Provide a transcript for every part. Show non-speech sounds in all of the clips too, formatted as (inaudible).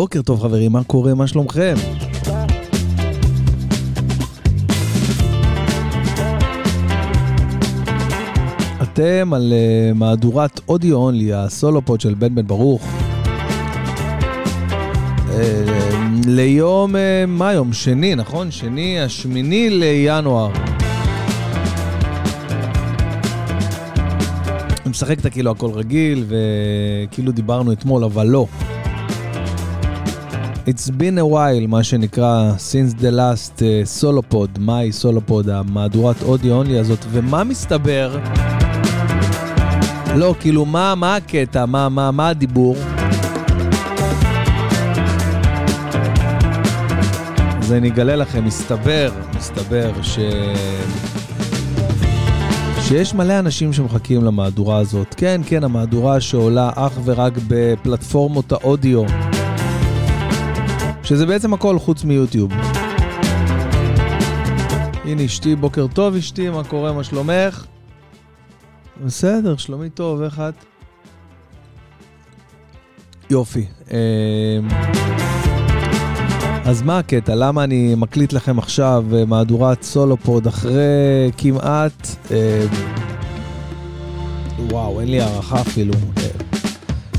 בוקר טוב חברים, מה קורה? מה שלומכם? אתם על uh, מהדורת אודיו אונלי, הסולו פוד של בן בן ברוך. Uh, ליום, uh, מה היום? שני, נכון? שני, השמיני לינואר. משחק כאילו הכל רגיל, וכאילו דיברנו אתמול, אבל לא. It's been a while, מה שנקרא, since the last uh, solo pod, מהי סולו פוד, המהדורת אודיו אונלי הזאת, ומה מסתבר? לא, כאילו, מה, מה הקטע? מה, מה, מה הדיבור? אז אני אגלה לכם, מסתבר, מסתבר ש... שיש מלא אנשים שמחכים למהדורה הזאת. כן, כן, המהדורה שעולה אך ורק בפלטפורמות האודיו. שזה בעצם הכל חוץ מיוטיוב. הנה אשתי, בוקר טוב אשתי, מה קורה, מה שלומך? בסדר, שלומי טוב, איך את? יופי. אמ, אז מה הקטע? למה אני מקליט לכם עכשיו אה, מהדורת סולופוד אחרי כמעט... אמ, וואו, אין לי הערכה אפילו.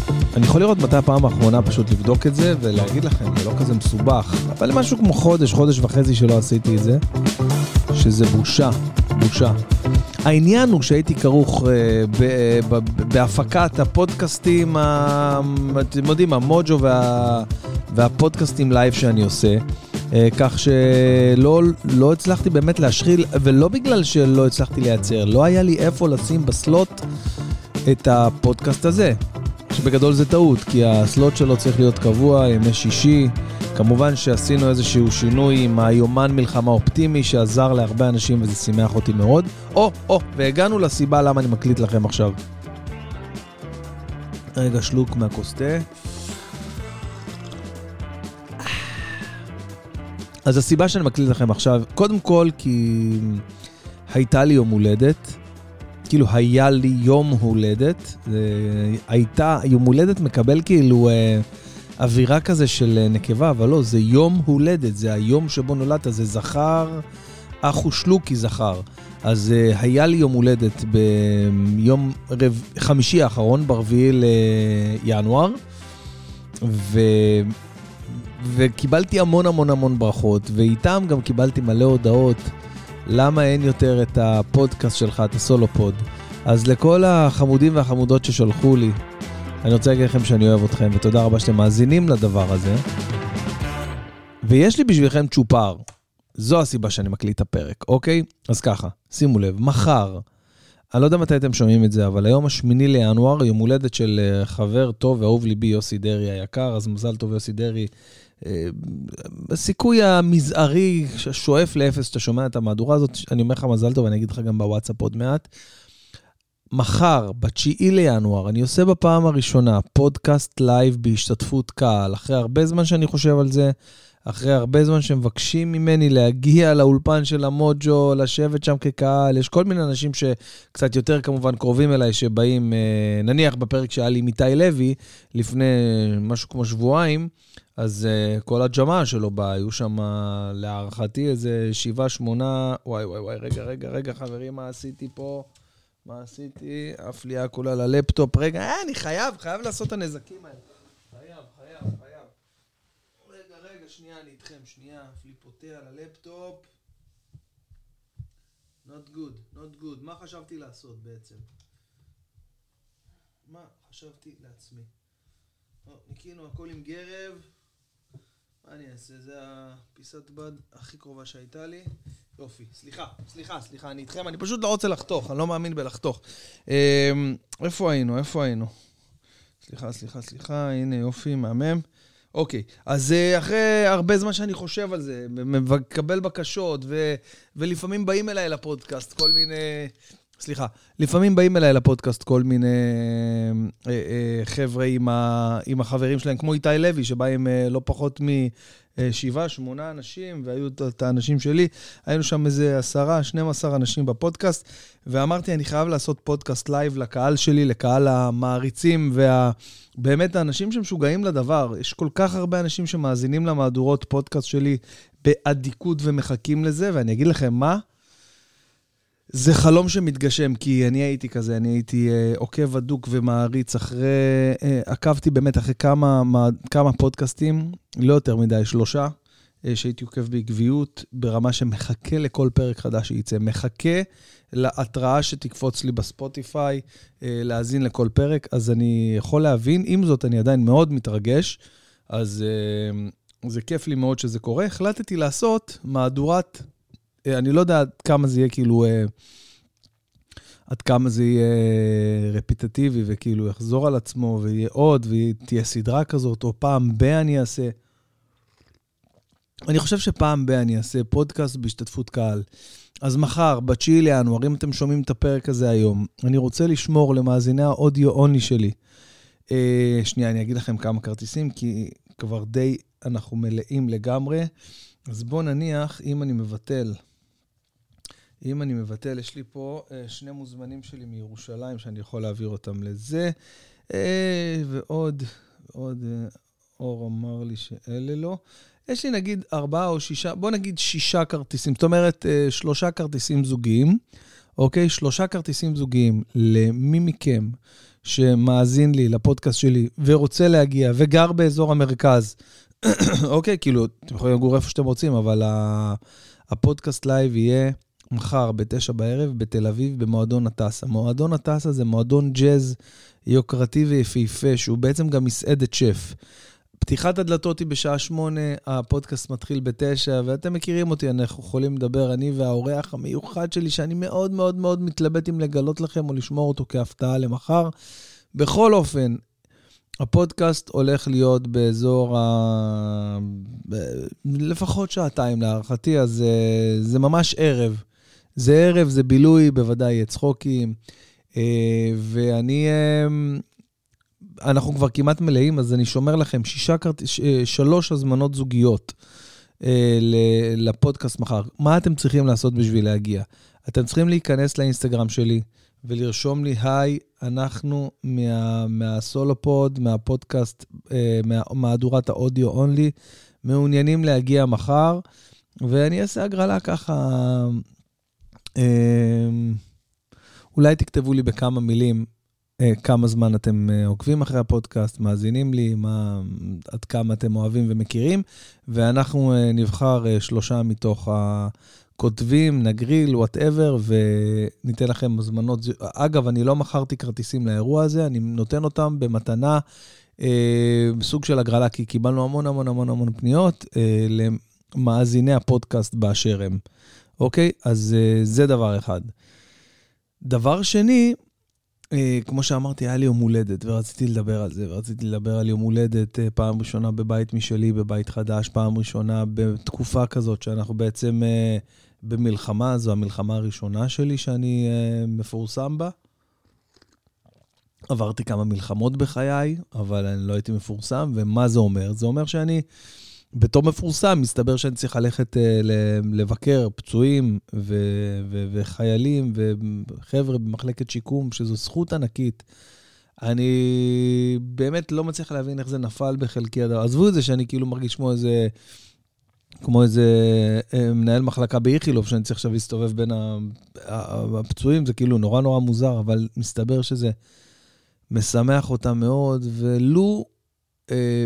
אה, אני יכול לראות מתי הפעם האחרונה פשוט לבדוק את זה ולהגיד לכם, זה לא כזה מסובך. אבל משהו כמו חודש, חודש וחצי שלא עשיתי את זה, שזה בושה, בושה. העניין הוא שהייתי כרוך uh, בהפקת הפודקאסטים, ה... אתם יודעים, המוג'ו וה... והפודקאסטים לייב שאני עושה, uh, כך שלא לא הצלחתי באמת להשחיל, ולא בגלל שלא הצלחתי לייצר, לא היה לי איפה לשים ב slot את הפודקאסט הזה. שבגדול זה טעות, כי הסלוט שלו צריך להיות קבוע, ימי שישי. כמובן שעשינו איזשהו שינוי עם היומן מלחמה אופטימי שעזר להרבה אנשים וזה שימח אותי מאוד. או, או, והגענו לסיבה למה אני מקליט לכם עכשיו. רגע, שלוק מהכוס. אז הסיבה שאני מקליט לכם עכשיו, קודם כל כי הייתה לי יום הולדת. כאילו היה לי יום הולדת, הייתה, יום הולדת מקבל כאילו אה, אווירה כזה של אה, נקבה, אבל לא, זה יום הולדת, זה היום שבו נולדת, זה זכר, אח ושלוקי זכר. אז אה, היה לי יום הולדת ביום רב, חמישי האחרון, ברביעי לינואר, ו... וקיבלתי המון המון המון ברכות, ואיתם גם קיבלתי מלא הודעות. למה אין יותר את הפודקאסט שלך, את הסולו פוד. אז לכל החמודים והחמודות ששלחו לי, אני רוצה להגיד לכם שאני אוהב אתכם, ותודה רבה שאתם מאזינים לדבר הזה. ויש לי בשבילכם צ'ופר. זו הסיבה שאני מקליט את הפרק, אוקיי? אז ככה, שימו לב, מחר, אני לא יודע מתי אתם שומעים את זה, אבל היום השמיני לינואר, יום הולדת של אה, חבר טוב ואהוב ליבי, יוסי דרעי היקר, אז מזל טוב יוסי דרעי. הסיכוי המזערי שואף לאפס שאתה שומע את המהדורה הזאת, אני אומר לך מזל טוב, אני אגיד לך גם בוואטסאפ עוד מעט. מחר, ב-9 לינואר, אני עושה בפעם הראשונה פודקאסט לייב בהשתתפות קהל, אחרי הרבה זמן שאני חושב על זה, אחרי הרבה זמן שמבקשים ממני להגיע לאולפן של המוג'ו, לשבת שם כקהל, יש כל מיני אנשים שקצת יותר כמובן קרובים אליי, שבאים, אה, נניח בפרק שהיה לי עם איתי לוי, לפני משהו כמו שבועיים, אז כל הג'מעה שלו בא, היו שם להערכתי איזה שבעה, שמונה, וואי וואי וואי, רגע, רגע, רגע, חברים, מה עשיתי פה? מה עשיתי? עף לי הכל על הלפטופ. רגע, אה, אני חייב, חייב לעשות את הנזקים האלה. חייב, חייב, חייב. רגע, רגע, שנייה, אני איתכם, שנייה. על הלפטופ. Not good, not good. מה חשבתי לעשות בעצם? מה חשבתי לעצמי? ניקינו הכל עם גרב. מה אני אעשה? זה הפיסת בד הכי קרובה שהייתה לי. יופי, סליחה, סליחה, סליחה, אני איתכם, אני פשוט לא רוצה לחתוך, אני לא מאמין בלחתוך. אמ, איפה היינו? איפה היינו? סליחה, סליחה, סליחה, הנה יופי, מהמם. אוקיי, אז אה, אחרי הרבה זמן שאני חושב על זה, מקבל בקשות, ו, ולפעמים באים אליי לפודקאסט כל מיני סליחה, לפעמים באים אליי לפודקאסט כל מיני אה, אה, חבר'ה עם, ה, עם החברים שלהם, כמו איתי לוי, שבא עם אה, לא פחות משבעה, שמונה אנשים, והיו את האנשים שלי. היינו שם איזה עשרה, 12 אנשים בפודקאסט, ואמרתי, אני חייב לעשות פודקאסט לייב לקהל שלי, לקהל המעריצים, ובאמת האנשים שמשוגעים לדבר. יש כל כך הרבה אנשים שמאזינים למהדורות פודקאסט שלי באדיקות ומחכים לזה, ואני אגיד לכם מה, זה חלום שמתגשם, כי אני הייתי כזה, אני הייתי אה, עוקב הדוק ומעריץ אחרי, אה, עקבתי באמת אחרי כמה, מה, כמה פודקאסטים, לא יותר מדי, שלושה, אה, שהייתי עוקב בעקביות, ברמה שמחכה לכל פרק חדש שייצא. מחכה להתראה שתקפוץ לי בספוטיפיי, אה, להאזין לכל פרק, אז אני יכול להבין, עם זאת, אני עדיין מאוד מתרגש, אז אה, זה כיף לי מאוד שזה קורה. החלטתי לעשות מהדורת אני לא יודע עד כמה זה יהיה כאילו, אה, עד כמה זה יהיה רפיטטיבי וכאילו יחזור על עצמו ויהיה עוד ותהיה סדרה כזאת, או פעם ב- אני אעשה. אני חושב שפעם ב- אני אעשה פודקאסט בהשתתפות קהל. אז מחר, ב-9 לינואר, אם אתם שומעים את הפרק הזה היום, אני רוצה לשמור למאזיני האודיו אונלי שלי. אה, שנייה, אני אגיד לכם כמה כרטיסים, כי כבר די אנחנו מלאים לגמרי. אז בואו נניח, אם אני מבטל אם אני מבטל, יש לי פה אה, שני מוזמנים שלי מירושלים שאני יכול להעביר אותם לזה, אה, ועוד, עוד, אה, אור אמר לי שאלה לא. יש לי נגיד ארבעה או שישה, בוא נגיד שישה כרטיסים, זאת אומרת שלושה כרטיסים זוגיים, אוקיי? שלושה כרטיסים זוגיים למי מכם שמאזין לי לפודקאסט שלי ורוצה להגיע וגר באזור המרכז, (coughs) אוקיי? כאילו, אתם יכולים לגור איפה שאתם רוצים, אבל הפודקאסט לייב יהיה... מחר בתשע בערב בתל אביב במועדון הטסה. מועדון הטסה זה מועדון ג'אז יוקרתי ויפהפה, שהוא בעצם גם מסעדת שף. פתיחת הדלתות היא בשעה שמונה, הפודקאסט מתחיל בתשע, ואתם מכירים אותי, אנחנו יכולים לדבר, אני והאורח המיוחד שלי, שאני מאוד מאוד מאוד מתלבט אם לגלות לכם או לשמור אותו כהפתעה למחר. בכל אופן, הפודקאסט הולך להיות באזור ה... לפחות שעתיים להערכתי, אז אה, זה ממש ערב. זה ערב, זה בילוי, בוודאי יהיה צחוקים. אה, ואני, אה, אנחנו כבר כמעט מלאים, אז אני שומר לכם שישה, אה, שלוש הזמנות זוגיות לפודקאסט מחר. מה אתם צריכים לעשות בשביל להגיע? אתם צריכים להיכנס לאינסטגרם שלי ולרשום לי, היי, אנחנו מה, מהסולופוד, מהפודקאסט, מהמהדורת האודיו only, מעוניינים להגיע מחר, ואני אעשה הגרלה ככה אולי תכתבו לי בכמה מילים אה, כמה זמן אתם אה, עוקבים אחרי הפודקאסט, מאזינים לי, מה, עד כמה אתם אוהבים ומכירים, ואנחנו אה, נבחר שלושה מתוך הכותבים, נגריל, whatever, וניתן לכם הזמנות. אגב, אני לא מכרתי כרטיסים לאירוע הזה, אני נותן אותם במתנה, סוג של הגרלה, כי קיבלנו המון המון המון המון פניות למאזיני הפודקאסט באשר הם. אוקיי? אז uh, זה דבר אחד. דבר שני, uh, כמו שאמרתי, היה לי יום הולדת, ורציתי לדבר על זה, ורציתי לדבר על יום הולדת uh, פעם ראשונה בבית משלי, בבית חדש, פעם ראשונה בתקופה כזאת שאנחנו בעצם במלחמה, זו המלחמה הראשונה שלי שאני מפורסם בה. עברתי כמה מלחמות בחיי, אבל אני לא הייתי מפורסם, ומה זה אומר? זה אומר שאני... בתור מפורסם, מסתבר שאני צריך ללכת uh, לבקר פצועים ו- ו- וחיילים וחבר'ה במחלקת שיקום, שזו זכות ענקית. אני באמת לא מצליח להבין איך זה נפל בחלקי הדבר. עזבו את זה שאני כאילו מרגיש כמו איזה, כמו איזה אה, מנהל מחלקה באיכילוב, שאני צריך עכשיו להסתובב בין הפצועים, זה כאילו נורא נורא מוזר, אבל מסתבר שזה משמח אותם מאוד, ולו אה,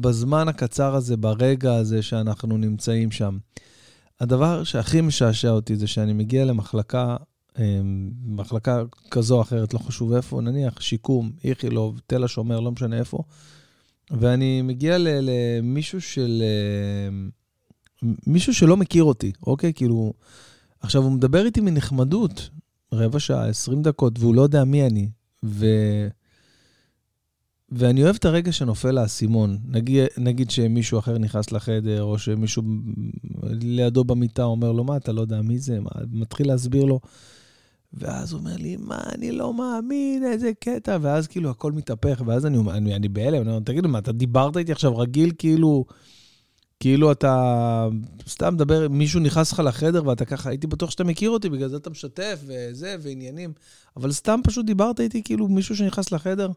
בזמן הקצר הזה, ברגע הזה שאנחנו נמצאים שם. הדבר שהכי משעשע אותי זה שאני מגיע למחלקה, אה, מחלקה כזו או אחרת, לא חשוב איפה, נניח שיקום, איכילוב, תל השומר, לא משנה איפה, ואני מגיע למישהו של... אה, מישהו שלא מכיר אותי, אוקיי? כאילו, עכשיו הוא מדבר איתי מנחמדות, רבע שעה, 20 דקות, והוא לא יודע מי אני. ו... ואני אוהב את הרגע שנופל האסימון. נגיד, נגיד שמישהו אחר נכנס לחדר, או שמישהו לידו במיטה אומר לו, מה, אתה לא יודע מי זה? מה, מתחיל להסביר לו. ואז הוא אומר לי, מה, אני לא מאמין, איזה קטע, ואז כאילו הכל מתהפך, ואז אני, אני, אני בהלם, אני אומר, תגידו, מה, אתה דיברת איתי עכשיו רגיל, כאילו, כאילו אתה סתם מדבר, מישהו נכנס לך לחדר ואתה ככה, הייתי בטוח שאתה מכיר אותי, בגלל זה אתה משתף וזה, ועניינים, אבל סתם פשוט דיברת איתי כאילו מישהו שנכנס לחדר.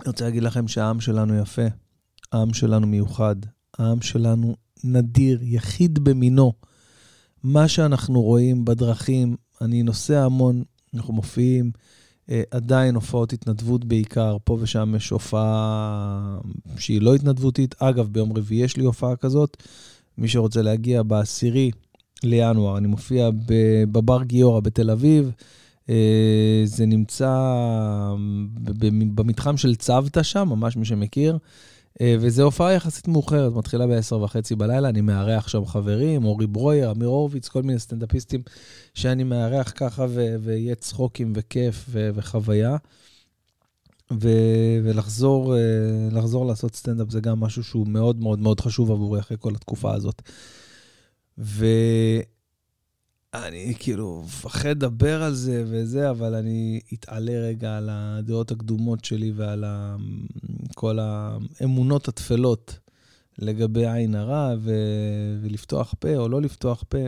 אני רוצה להגיד לכם שהעם שלנו יפה, העם שלנו מיוחד, העם שלנו נדיר, יחיד במינו. מה שאנחנו רואים בדרכים, אני נוסע המון, אנחנו מופיעים, אה, עדיין הופעות התנדבות בעיקר, פה ושם יש הופעה שהיא לא התנדבותית. אגב, ביום רביעי יש לי הופעה כזאת. מי שרוצה להגיע בעשירי לינואר, אני מופיע בבר גיורא בתל אביב. אה, זה נמצא במתחם של צוותא שם, ממש מי שמכיר. אה, וזו הופעה יחסית מאוחרת, מתחילה ב-10 וחצי בלילה, אני מארח שם חברים, אורי ברויר, אמיר הורוביץ, כל מיני סטנדאפיסטים שאני מארח ככה, ו- ויהיה צחוקים וכיף ו- וחוויה. ו- ולחזור אה, לחזור לעשות סטנדאפ זה גם משהו שהוא מאוד מאוד מאוד חשוב עבורי אחרי כל התקופה הזאת. ו... אני כאילו מפחד לדבר על זה וזה, אבל אני אתעלה רגע על הדעות הקדומות שלי ועל ה... כל האמונות הטפלות לגבי עין הרע ו... ולפתוח פה או לא לפתוח פה.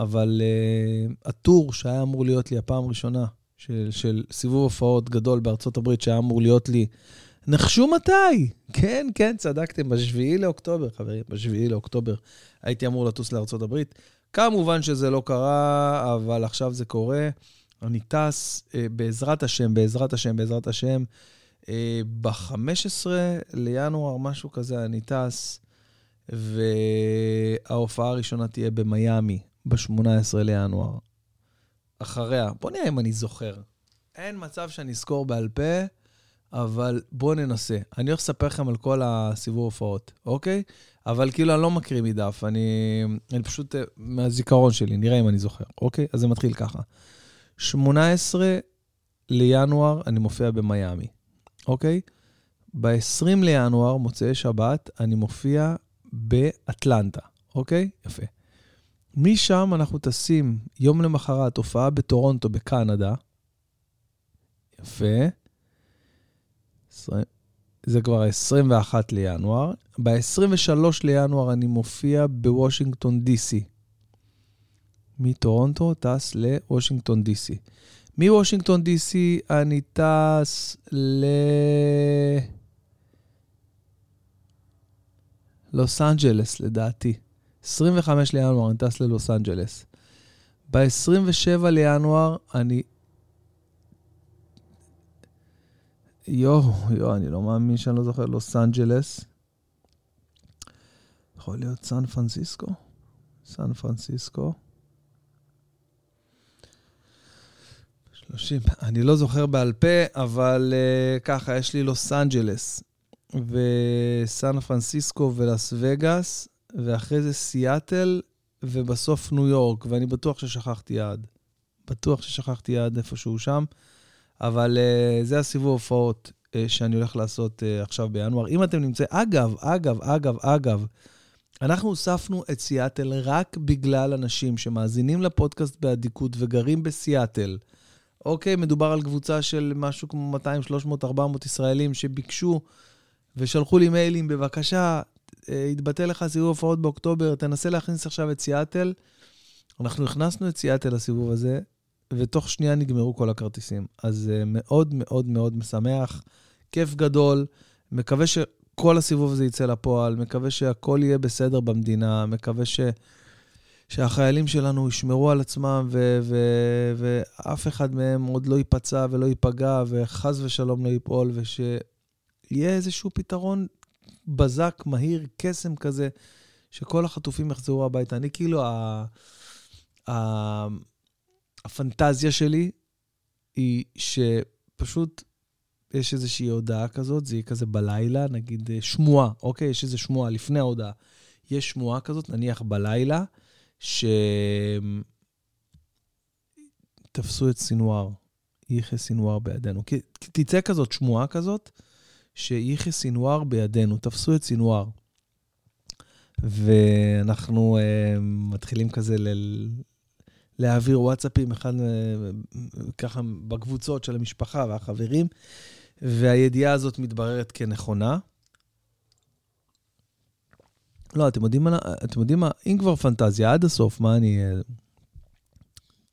אבל uh, הטור שהיה אמור להיות לי הפעם הראשונה, של, של סיבוב הופעות גדול בארצות הברית, שהיה אמור להיות לי, נחשו מתי? כן, כן, צדקתם, ב-7 לאוקטובר, חברים, ב-7 לאוקטובר הייתי אמור לטוס לארצות הברית. כמובן שזה לא קרה, אבל עכשיו זה קורה. אני טס אה, בעזרת השם, בעזרת השם, בעזרת השם. אה, ב-15 לינואר, משהו כזה, אני טס, וההופעה הראשונה תהיה במיאמי, ב-18 לינואר. אחריה, בוא נראה אם אני זוכר. אין מצב שאני אזכור בעל פה, אבל בואו ננסה. אני הולך לספר לכם על כל הסיבוב הופעות, אוקיי? אבל כאילו, אני לא מקריא מדף, אני, אני פשוט אה, מהזיכרון שלי, נראה אם אני זוכר, אוקיי? אז זה מתחיל ככה. 18 לינואר אני מופיע במיאמי, אוקיי? ב-20 לינואר, מוצאי שבת, אני מופיע באטלנטה, אוקיי? יפה. משם אנחנו טסים יום למחרת, הופעה בטורונטו בקנדה. יפה. זה כבר ה-21 לינואר. ב-23 לינואר אני מופיע בוושינגטון די.סי. מטורונטו טס לוושינגטון די.סי. מוושינגטון די.סי אני טס ל... לוס אנג'לס, לדעתי. 25 לינואר אני טס ללוס אנג'לס. ב-27 לינואר אני יואו, יואו, אני לא מאמין שאני לא זוכר, לוס אנג'לס. יכול להיות סן פרנסיסקו? סן פרנסיסקו. 30, אני לא זוכר בעל פה, אבל אה, ככה, יש לי לוס אנג'לס, וסן פרנסיסקו ולאס וגאס, ואחרי זה סיאטל, ובסוף ניו יורק, ואני בטוח ששכחתי יעד. בטוח ששכחתי יעד איפשהו שם. אבל uh, זה הסיבוב הופעות uh, שאני הולך לעשות uh, עכשיו בינואר. אם אתם נמצאים, אגב, אגב, אגב, אגב, אנחנו הוספנו את סיאטל רק בגלל אנשים שמאזינים לפודקאסט באדיקות וגרים בסיאטל. אוקיי, מדובר על קבוצה של משהו כמו 200, 300, 400 ישראלים שביקשו ושלחו לי מיילים, בבקשה, התבטל לך סיבוב הופעות באוקטובר, תנסה להכניס עכשיו את סיאטל. אנחנו הכנסנו את סיאטל לסיבוב הזה, ותוך שנייה נגמרו כל הכרטיסים. אז uh, מאוד מאוד מאוד משמח, כיף גדול, מקווה שכל הסיבוב הזה יצא לפועל, מקווה שהכל יהיה בסדר במדינה, מקווה ש... שהחיילים שלנו ישמרו על עצמם ו- ו- ואף אחד מהם עוד לא ייפצע ולא ייפגע וחס ושלום לא ייפול, ושיהיה איזשהו פתרון בזק, מהיר, קסם כזה, שכל החטופים יחזרו הביתה. אני כאילו, ה- ה- הפנטזיה שלי היא שפשוט יש איזושהי הודעה כזאת, זה יהיה כזה בלילה, נגיד אה, שמועה, אוקיי? יש איזו שמועה לפני ההודעה. יש שמועה כזאת, נניח בלילה, שתפסו את סינואר, יחיא סינואר בידינו. כי תצא כזאת שמועה כזאת, שיחיא סינואר בידינו, תפסו את סינואר. ואנחנו uh, מתחילים כזה ל- להעביר וואטסאפים אחד, ככה בקבוצות של המשפחה והחברים, והידיעה הזאת מתבררת כנכונה. לא, אתם יודעים, אתם יודעים מה, אם כבר פנטזיה עד הסוף, מה אני...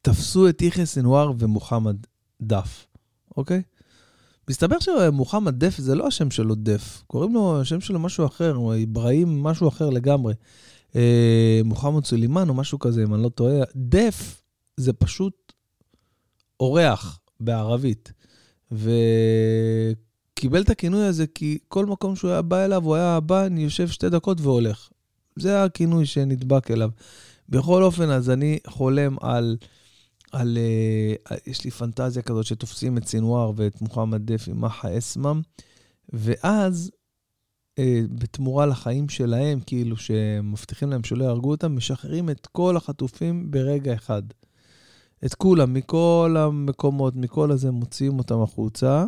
תפסו את יחיא סנוואר ומוחמד דף, אוקיי? מסתבר שמוחמד דף זה לא השם שלו דף, קוראים לו, השם שלו משהו אחר, הוא אברהים משהו אחר לגמרי. אה, מוחמד סולימאן או משהו כזה, אם אני לא טועה. דף זה פשוט אורח בערבית. וקיבל את הכינוי הזה כי כל מקום שהוא היה בא אליו, הוא היה בא, אני יושב שתי דקות והולך. זה הכינוי שנדבק אליו. בכל אופן, אז אני חולם על... על, uh, יש לי פנטזיה כזאת שתופסים את סינואר ואת מוחמד דף עם מחה אסמם, ואז uh, בתמורה לחיים שלהם, כאילו שמבטיחים להם שלא יהרגו אותם, משחררים את כל החטופים ברגע אחד. את כולם, מכל המקומות, מכל הזה, מוציאים אותם החוצה,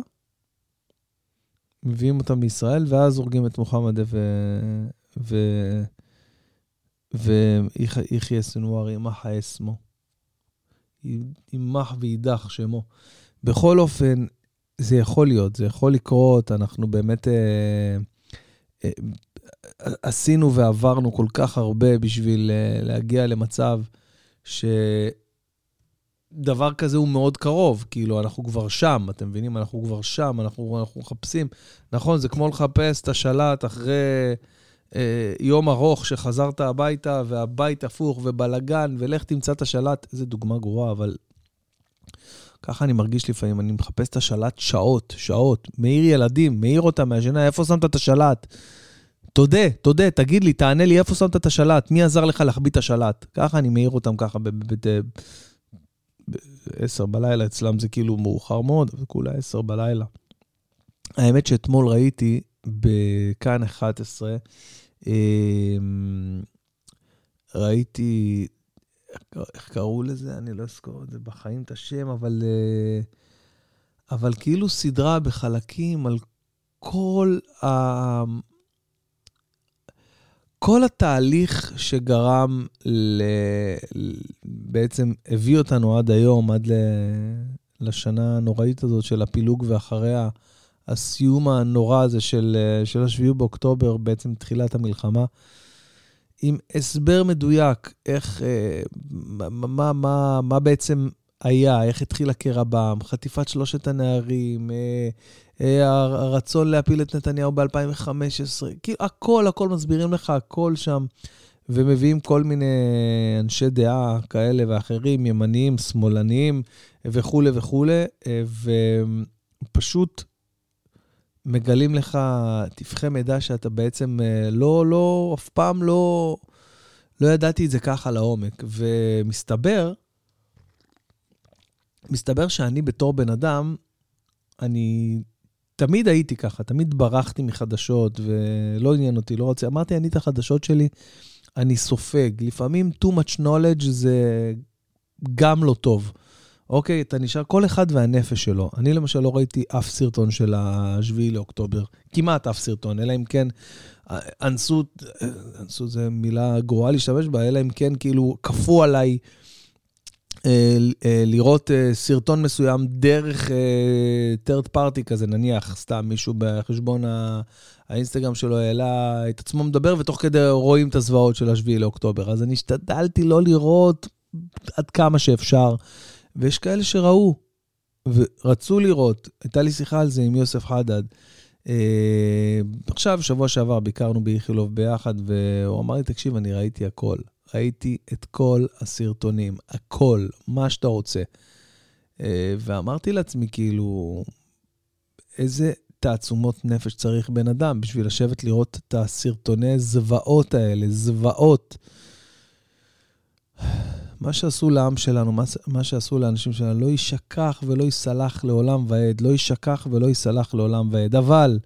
מביאים אותם לישראל, ואז הורגים את מוחמד ו... ו... ויחיא סנואר עם מחה אסמו. יימח ויידח שמו. בכל אופן, זה יכול להיות, זה יכול לקרות, אנחנו באמת אה, אה, עשינו ועברנו כל כך הרבה בשביל אה, להגיע למצב שדבר כזה הוא מאוד קרוב, כאילו, אנחנו כבר שם, אתם מבינים? אנחנו כבר שם, אנחנו, אנחנו מחפשים. נכון, זה כמו לחפש את השלט אחרי... אה, יום ארוך שחזרת הביתה, והבית הפוך ובלאגן, ולך תמצא את השלט. איזה דוגמה גרועה, אבל ככה אני מרגיש לפעמים, אני מחפש את השלט שעות, שעות. מעיר ילדים, מעיר אותם מהשינה, איפה שמת את השלט? תודה, תודה, תגיד לי, תענה לי איפה שמת את השלט, מי עזר לך להחביא את השלט? ככה אני מעיר אותם ככה ב-10 בלילה, אצלם זה כאילו מאוחר מאוד, אבל כולה 10 בלילה. האמת שאתמול ראיתי בכאן 11, אמ, ראיתי, איך קראו לזה? אני לא אזכור את זה בחיים, את השם, אבל, אה, אבל כאילו סדרה בחלקים על כל ה... כל התהליך שגרם, ל... בעצם הביא אותנו עד היום, עד ל... לשנה הנוראית הזאת של הפילוג ואחריה, הסיום הנורא הזה של, אה, של השביעי באוקטובר, בעצם תחילת המלחמה, עם הסבר מדויק איך, אה, מה, מה, מה, מה בעצם היה, איך התחיל הקרע בעם, חטיפת שלושת הנערים, אה, הרצון להפיל את נתניהו ב-2015, כאילו הכל, הכל מסבירים לך, הכל שם, ומביאים כל מיני אנשי דעה כאלה ואחרים, ימניים, שמאלניים וכולי וכולי, ופשוט מגלים לך טפחי מידע שאתה בעצם אה, לא, לא, אף פעם לא, לא ידעתי את זה ככה לעומק. ומסתבר, מסתבר שאני בתור בן אדם, אני תמיד הייתי ככה, תמיד ברחתי מחדשות ולא עניין אותי, לא רוצה. אמרתי, אני את החדשות שלי, אני סופג. לפעמים too much knowledge זה גם לא טוב. אוקיי, אתה נשאר כל אחד והנפש שלו. אני למשל לא ראיתי אף סרטון של השביעי לאוקטובר, כמעט אף סרטון, אלא אם כן אנסו, אנסו זה מילה גרועה להשתמש בה, אלא אם כן כאילו כפו עליי אה, אה, לראות אה, סרטון מסוים דרך third party כזה, נניח, סתם מישהו בחשבון האינסטגרם שלו העלה את עצמו מדבר, ותוך כדי רואים את הזוועות של השביעי לאוקטובר. אז אני השתדלתי לא לראות עד כמה שאפשר. ויש כאלה שראו ורצו לראות. הייתה לי שיחה על זה עם יוסף חדד. אה, עכשיו, שבוע שעבר ביקרנו באיכילוב ביחד, והוא אמר לי, תקשיב, אני ראיתי הכל. ראיתי את כל הסרטונים, הכל, מה שאתה רוצה. אה, ואמרתי לעצמי, כאילו, איזה תעצומות נפש צריך בן אדם בשביל לשבת לראות את הסרטוני זוועות האלה, זוועות. מה שעשו לעם שלנו, מה, מה שעשו לאנשים שלנו, לא יישכח ולא ייסלח לעולם ועד. לא יישכח ולא ייסלח לעולם ועד. אבל,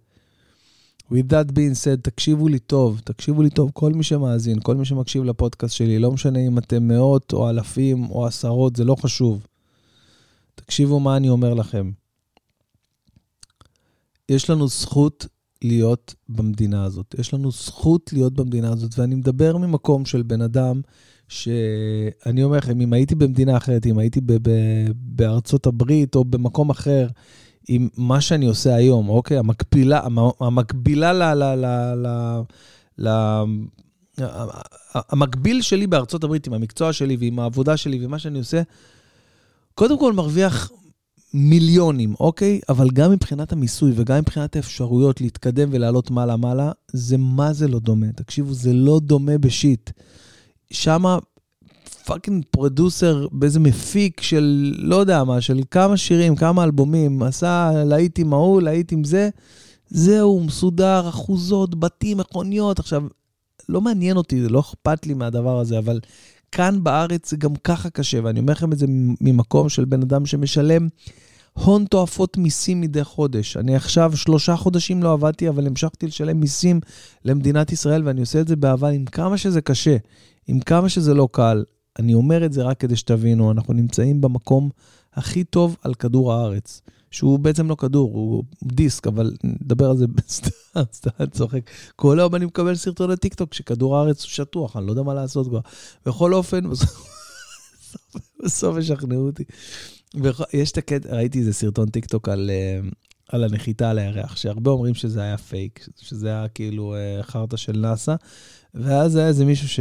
with that being said, תקשיבו לי טוב, תקשיבו לי טוב, כל מי שמאזין, כל מי שמקשיב לפודקאסט שלי, לא משנה אם אתם מאות או אלפים או עשרות, זה לא חשוב. תקשיבו מה אני אומר לכם. יש לנו זכות להיות במדינה הזאת. יש לנו זכות להיות במדינה הזאת, ואני מדבר ממקום של בן אדם שאני אומר לכם, אם הייתי במדינה אחרת, אם הייתי ב- ב- בארצות הברית או במקום אחר, עם מה שאני עושה היום, אוקיי? המקבילה, המקבילה ל... ל, ל, ל, ל המקביל שלי בארצות הברית עם המקצוע שלי ועם העבודה שלי ומה שאני עושה, קודם כל מרוויח מיליונים, אוקיי? אבל גם מבחינת המיסוי וגם מבחינת האפשרויות להתקדם ולעלות מעלה-מעלה, זה מה זה לא דומה. תקשיבו, זה לא דומה ב shit. שמה fucking producer באיזה מפיק של לא יודע מה, של כמה שירים, כמה אלבומים, עשה להיט עם ההוא, להיט עם זה, זהו, מסודר, אחוזות, בתים, מכוניות. עכשיו, לא מעניין אותי, זה לא אכפת לי מהדבר הזה, אבל כאן בארץ זה גם ככה קשה, ואני אומר לכם את זה ממקום של בן אדם שמשלם הון תועפות מיסים מדי חודש. אני עכשיו שלושה חודשים לא עבדתי, אבל המשכתי לשלם מיסים למדינת ישראל, ואני עושה את זה באהבה, עם כמה שזה קשה, עם כמה שזה לא קל. אני אומר את זה רק כדי שתבינו, אנחנו נמצאים במקום הכי טוב על כדור הארץ. שהוא בעצם לא כדור, הוא דיסק, אבל נדבר על זה (laughs) סתם, סתם צוחק. כל היום אני מקבל סרטוני טיקטוק שכדור הארץ הוא שטוח, אני לא יודע מה לעשות כבר. בכל אופן, (laughs) בסוף ישכנעו אותי. יש את הקטע, ראיתי איזה סרטון טיקטוק על, אה, על הנחיתה על הירח, שהרבה אומרים שזה היה פייק, שזה היה כאילו אה, חרטא של נאסא, ואז היה איזה מישהו ש...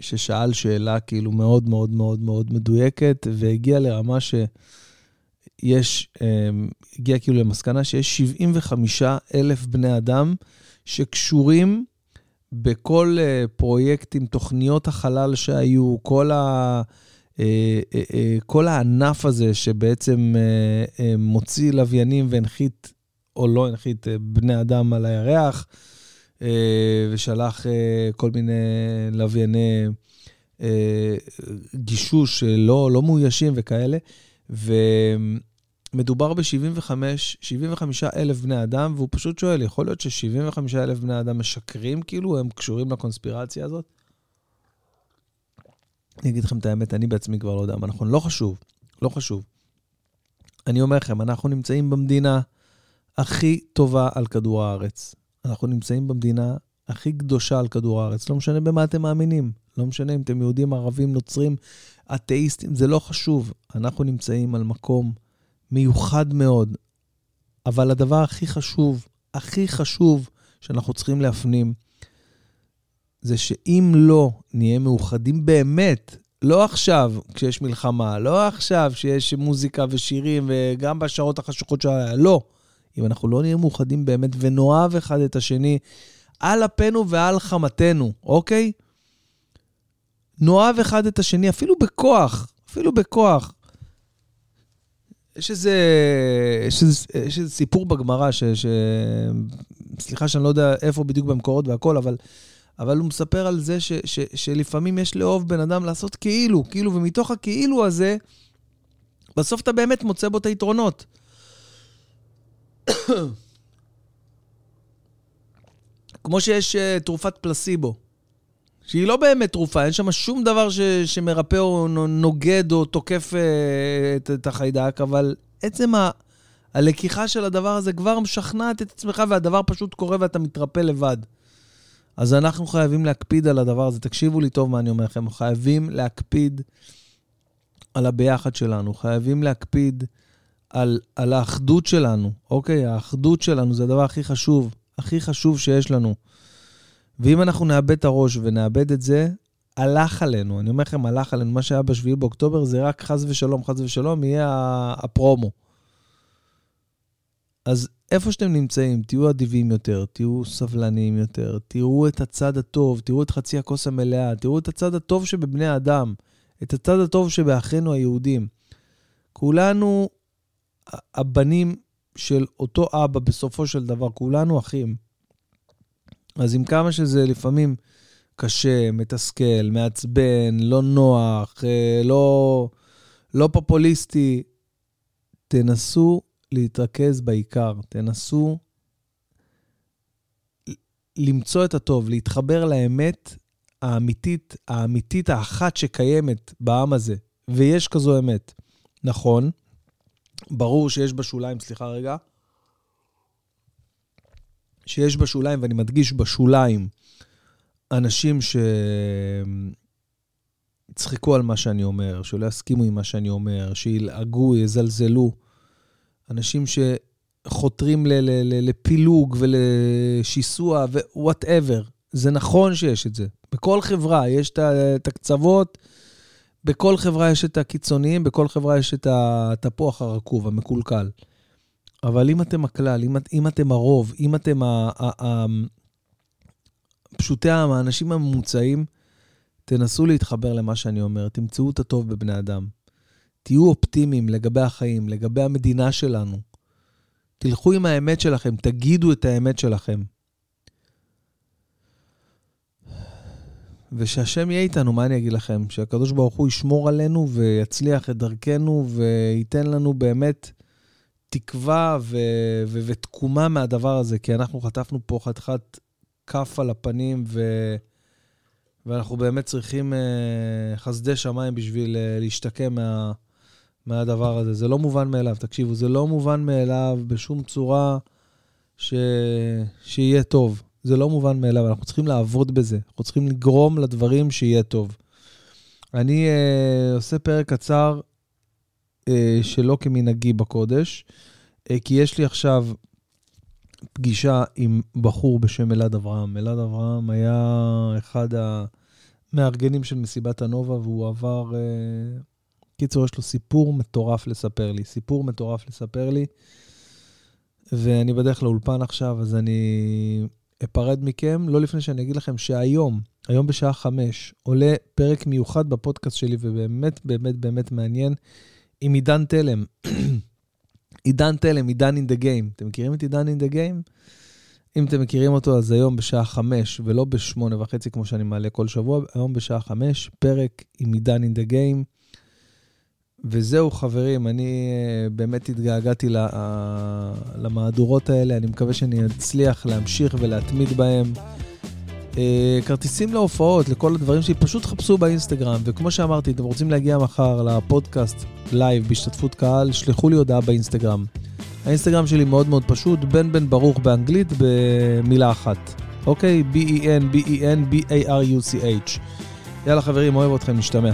ששאל שאלה כאילו מאוד מאוד מאוד מאוד מדויקת, והגיע לרמה ש... יש, אמ, הגיע כאילו למסקנה שיש 75 אלף בני אדם שקשורים בכל אה, פרויקטים, תוכניות החלל שהיו, כל, ה, אה, אה, כל הענף הזה שבעצם מוציא לוויינים והנחית, או לא הנחית, בני אדם על הירח, ושלח כל מיני לווייני גישוש לא, לא מאוישים וכאלה. ומדובר ב-75 75 אלף בני אדם, והוא פשוט שואל, יכול להיות ש-75 אלף בני אדם משקרים, כאילו הם קשורים לקונספירציה הזאת? אני אגיד לכם את האמת, אני בעצמי כבר לא יודע מה נכון. לא חשוב, לא חשוב. אני אומר לכם, אנחנו נמצאים במדינה הכי טובה על כדור הארץ. אנחנו נמצאים במדינה הכי קדושה על כדור הארץ. לא משנה במה אתם מאמינים. לא משנה אם אתם יהודים, ערבים, נוצרים, אתאיסטים, זה לא חשוב. אנחנו נמצאים על מקום מיוחד מאוד, אבל הדבר הכי חשוב, הכי חשוב שאנחנו צריכים להפנים, זה שאם לא נהיה מאוחדים באמת, לא עכשיו כשיש מלחמה, לא עכשיו שיש מוזיקה ושירים וגם בשעות החשוכות של הלילה, לא. אם אנחנו לא נהיה מאוחדים באמת ונאהב אחד את השני על אפנו ועל חמתנו, אוקיי? נאהב אחד את השני, אפילו בכוח, אפילו בכוח. יש איזה, יש איזה, יש איזה סיפור בגמרא, ש. סליחה שאני לא יודע איפה בדיוק במקורות והכל, אבל, אבל הוא מספר על זה ש, ש, שלפעמים יש לאהוב בן אדם לעשות כאילו, כאילו, ומתוך הכאילו הזה, בסוף אתה באמת מוצא בו את היתרונות. (coughs) כמו שיש uh, תרופת פלסיבו. שהיא לא באמת תרופה, אין שם שום דבר ש, שמרפא או נוגד או תוקף אה, את, את החיידק, אבל עצם ה, הלקיחה של הדבר הזה כבר משכנעת את עצמך והדבר פשוט קורה ואתה מתרפא לבד. אז אנחנו חייבים להקפיד על הדבר הזה. תקשיבו לי טוב מה אני אומר לכם, חייבים להקפיד על הביחד שלנו, חייבים להקפיד על, על האחדות שלנו, אוקיי? האחדות שלנו זה הדבר הכי חשוב, הכי חשוב שיש לנו. ואם אנחנו נאבד את הראש ונאבד את זה, הלך עלינו. אני אומר לכם, הלך עלינו. מה שהיה ב-7 באוקטובר זה רק חס ושלום, חס ושלום, יהיה הפרומו. אז איפה שאתם נמצאים, תהיו אדיבים יותר, תהיו סבלניים יותר, תראו את הצד הטוב, תראו את חצי הכוס המלאה, תראו את הצד הטוב שבבני האדם, את הצד הטוב שבאחינו היהודים. כולנו הבנים של אותו אבא בסופו של דבר, כולנו אחים. אז עם כמה שזה לפעמים קשה, מתסכל, מעצבן, לא נוח, אה, לא, לא פופוליסטי, תנסו להתרכז בעיקר, תנסו למצוא את הטוב, להתחבר לאמת האמיתית, האמיתית האחת שקיימת בעם הזה, ויש כזו אמת. נכון, ברור שיש בשוליים, סליחה רגע, שיש בשוליים, ואני מדגיש בשוליים, אנשים שיצחקו על מה שאני אומר, שלא יסכימו עם מה שאני אומר, שילעגו, יזלזלו. אנשים שחותרים ל- ל- ל- לפילוג ולשיסוע ו-whatever. זה נכון שיש את זה. בכל חברה יש את הקצוות, בכל חברה יש את הקיצוניים, בכל חברה יש את התפוח הרקוב, המקולקל. אבל אם אתם הכלל, אם, אם אתם הרוב, אם אתם ה, ה, ה, פשוטי העם, האנשים הממוצעים, תנסו להתחבר למה שאני אומר, תמצאו את הטוב בבני אדם. תהיו אופטימיים לגבי החיים, לגבי המדינה שלנו. תלכו עם האמת שלכם, תגידו את האמת שלכם. ושהשם יהיה איתנו, מה אני אגיד לכם? שהקדוש ברוך הוא ישמור עלינו ויצליח את דרכנו וייתן לנו באמת תקווה ו- ו- ותקומה מהדבר הזה, כי אנחנו חטפנו פה חתיכת כף על הפנים, ו- ואנחנו באמת צריכים uh, חסדי שמיים בשביל uh, להשתקם מה- מהדבר הזה. זה לא מובן מאליו, תקשיבו, זה לא מובן מאליו בשום צורה ש- שיהיה טוב. זה לא מובן מאליו, אנחנו צריכים לעבוד בזה. אנחנו צריכים לגרום לדברים שיהיה טוב. אני uh, עושה פרק קצר uh, שלא כמנהגי בקודש, uh, כי יש לי עכשיו פגישה עם בחור בשם אלעד אברהם. אלעד אברהם היה אחד המארגנים של מסיבת הנובה, והוא עבר... Uh, קיצור, יש לו סיפור מטורף לספר לי. סיפור מטורף לספר לי. ואני בדרך לאולפן עכשיו, אז אני אפרד מכם, לא לפני שאני אגיד לכם שהיום, היום בשעה חמש, עולה פרק מיוחד בפודקאסט שלי, ובאמת, באמת, באמת מעניין, עם עידן תלם. (clears throat) עידן תלם, עידן אין דה גיים. אתם מכירים את עידן אין דה גיים? אם אתם מכירים אותו, אז היום בשעה חמש, ולא בשמונה וחצי כמו שאני מעלה כל שבוע, היום בשעה חמש, פרק עם עידן אין דה גיים. וזהו, חברים, אני אה, באמת התגעגעתי למהדורות האלה, אני מקווה שאני אצליח להמשיך ולהתמיד בהם. אה, כרטיסים להופעות, לכל הדברים שלי, פשוט חפשו באינסטגרם, וכמו שאמרתי, אתם רוצים להגיע מחר לפודקאסט לייב בהשתתפות קהל, שלחו לי הודעה באינסטגרם. האינסטגרם שלי מאוד מאוד פשוט, בן בן ברוך באנגלית במילה אחת, אוקיי? B-E-N, B-E-N, B-A-R-U-C-H. יאללה חברים, אוהב אתכם, נשתמע.